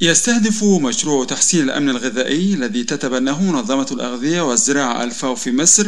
يستهدف مشروع تحسين الأمن الغذائي الذي تتبناه منظمة الأغذية والزراعة الفاو في مصر.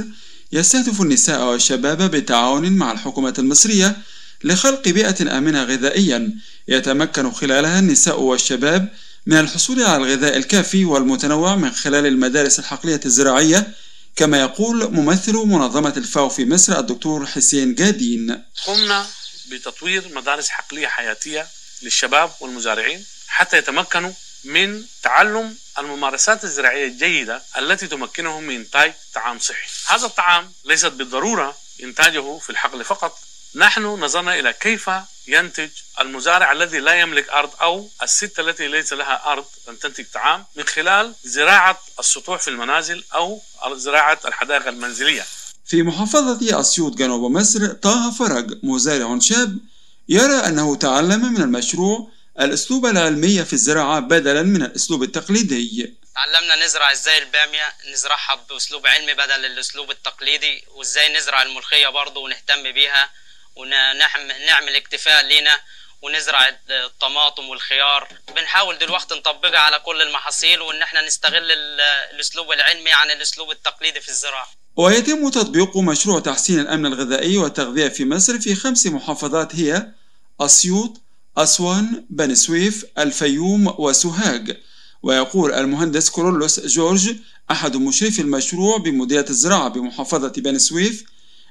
يستهدف النساء والشباب بالتعاون مع الحكومة المصرية لخلق بيئة آمنة غذائيا يتمكن خلالها النساء والشباب من الحصول على الغذاء الكافي والمتنوع من خلال المدارس الحقلية الزراعية كما يقول ممثل منظمة الفاو في مصر الدكتور حسين جادين. قمنا بتطوير مدارس حقلية حياتية للشباب والمزارعين. حتى يتمكنوا من تعلم الممارسات الزراعية الجيدة التي تمكنهم من إنتاج طعام صحي. هذا الطعام ليست بالضرورة إنتاجه في الحقل فقط. نحن نظرنا إلى كيف ينتج المزارع الذي لا يملك أرض أو الست التي ليس لها أرض أن تنتج طعام من خلال زراعة السطوح في المنازل أو زراعة الحدائق المنزلية. في محافظة أسيوط جنوب مصر طه فرج مزارع شاب يرى أنه تعلم من المشروع الأسلوب العلمي في الزراعة بدلا من الأسلوب التقليدي. تعلمنا نزرع إزاي البامية نزرعها بأسلوب علمي بدل الأسلوب التقليدي وإزاي نزرع الملوخية برضه ونهتم بيها ونعمل اكتفاء لينا ونزرع الطماطم والخيار. بنحاول دلوقتي نطبقها على كل المحاصيل وإن إحنا نستغل الأسلوب العلمي عن الأسلوب التقليدي في الزراعة. ويتم تطبيق مشروع تحسين الأمن الغذائي والتغذية في مصر في خمس محافظات هي أسيوط أسوان بني سويف الفيوم وسوهاج. ويقول المهندس كورولوس جورج أحد مشرفي المشروع بمديرية الزراعة بمحافظة بني سويف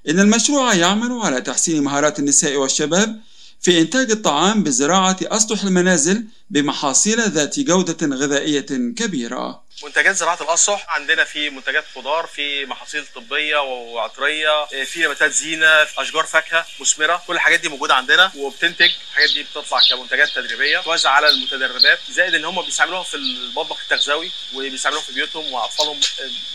إن المشروع يعمل على تحسين مهارات النساء والشباب في إنتاج الطعام بزراعة أسطح المنازل بمحاصيل ذات جودة غذائية كبيرة. منتجات زراعة الأسطح عندنا في منتجات خضار في محاصيل طبية وعطرية في نباتات زينة في أشجار فاكهة مثمرة كل الحاجات دي موجودة عندنا وبتنتج الحاجات دي بتطلع كمنتجات تدريبية توزع على المتدربات زائد إن هم بيستعملوها في المطبخ التغذوي وبيستعملوها في بيوتهم وأطفالهم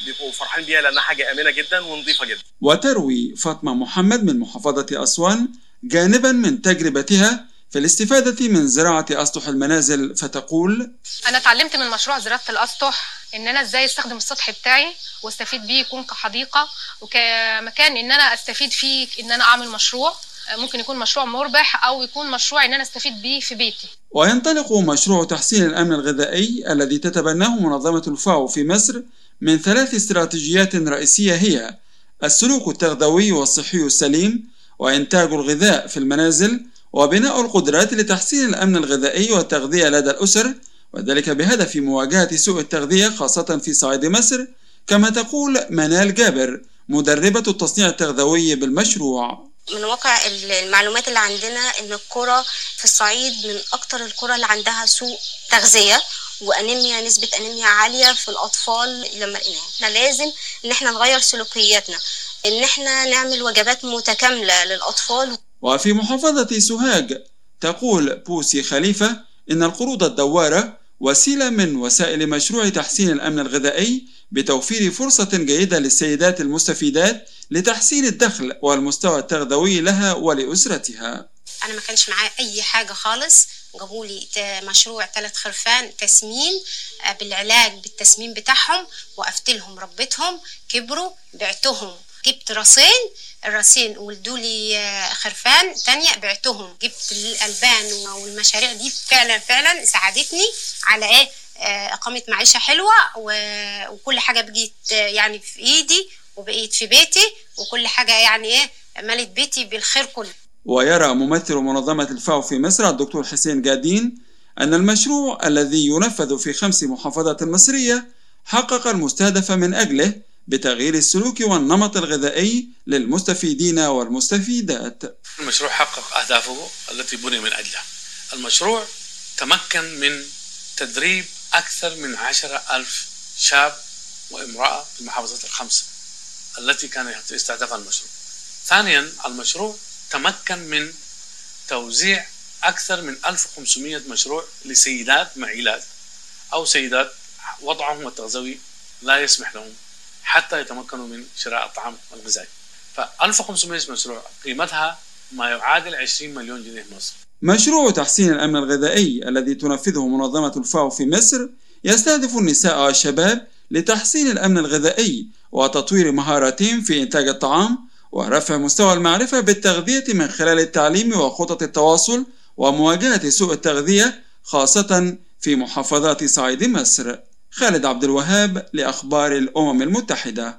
بيبقوا فرحانين بيها لأنها حاجة آمنة جدا ونظيفة جدا. وتروي فاطمة محمد من محافظة أسوان جانبا من تجربتها في الاستفادة من زراعة أسطح المنازل فتقول أنا اتعلمت من مشروع زراعة الأسطح إن أنا إزاي أستخدم السطح بتاعي وأستفيد بيه يكون كحديقة وكمكان إن أنا أستفيد فيه إن أنا أعمل مشروع. ممكن يكون مشروع مربح أو يكون مشروع إن أنا أستفيد بيه في بيتي. وينطلق مشروع تحسين الأمن الغذائي الذي تتبناه منظمة الفاو في مصر من ثلاث استراتيجيات رئيسية هي السلوك التغذوي والصحي السليم وإنتاج الغذاء في المنازل وبناء القدرات لتحسين الأمن الغذائي والتغذية لدى الأسر وذلك بهدف مواجهة سوء التغذية خاصة في صعيد مصر كما تقول منال جابر مدربة التصنيع التغذوي بالمشروع. من واقع المعلومات اللي عندنا إن القرى في الصعيد من أكتر القرى اللي عندها سوء تغذية وأنيميا نسبة أنيميا عالية في الأطفال لما لقيناها إحنا لازم إن إحنا نغير سلوكياتنا. إن إحنا نعمل وجبات متكاملة للأطفال. وفي محافظة سوهاج تقول بوسي خليفة إن القروض الدوارة وسيلة من وسائل مشروع تحسين الأمن الغذائي بتوفير فرصة جيدة للسيدات المستفيدات لتحسين الدخل والمستوى التغذوي لها ولأسرتها. أنا ما كانش معايا أي حاجة خالص. جابوا لي مشروع ثلاث خرفان تسمين بالعلاج بالتسمين بتاعهم وقفت لهم ربيتهم كبروا بعتهم. جبت راسين الراسين ولدوا لي خرفان تانية بعتهم. جبت الألبان والمشاريع دي فعلا فعلا ساعدتني على إيه؟ إقامة معيشة حلوة وكل حاجة بقيت يعني في إيدي وبقيت في بيتي وكل حاجة يعني إيه؟ ملت بيتي بالخير كله. ويرى ممثل منظمة الفاو في مصر الدكتور حسين جادين أن المشروع الذي ينفذ في خمس محافظات مصرية حقق المستهدف من أجله بتغيير السلوك والنمط الغذائي للمستفيدين والمستفيدات. المشروع حقق أهدافه التي بني من أجلها. المشروع تمكن من تدريب أكثر من عشرة ألف شاب وامرأة في المحافظات الخمسة التي كان يستهدفها المشروع. ثانيا المشروع تمكن من توزيع أكثر من 1500 مشروع لسيدات معيلات أو سيدات وضعهم التغذوي لا يسمح لهم حتى يتمكنوا من شراء الطعام الغذائي ف 1500 مشروع قيمتها ما يعادل 20 مليون جنيه مصري مشروع تحسين الأمن الغذائي الذي تنفذه منظمة الفاو في مصر يستهدف النساء والشباب لتحسين الأمن الغذائي وتطوير مهاراتهم في إنتاج الطعام ورفع مستوى المعرفة بالتغذية من خلال التعليم وخطط التواصل ومواجهة سوء التغذية خاصة في محافظات صعيد مصر. خالد عبد الوهاب لأخبار الأمم المتحدة.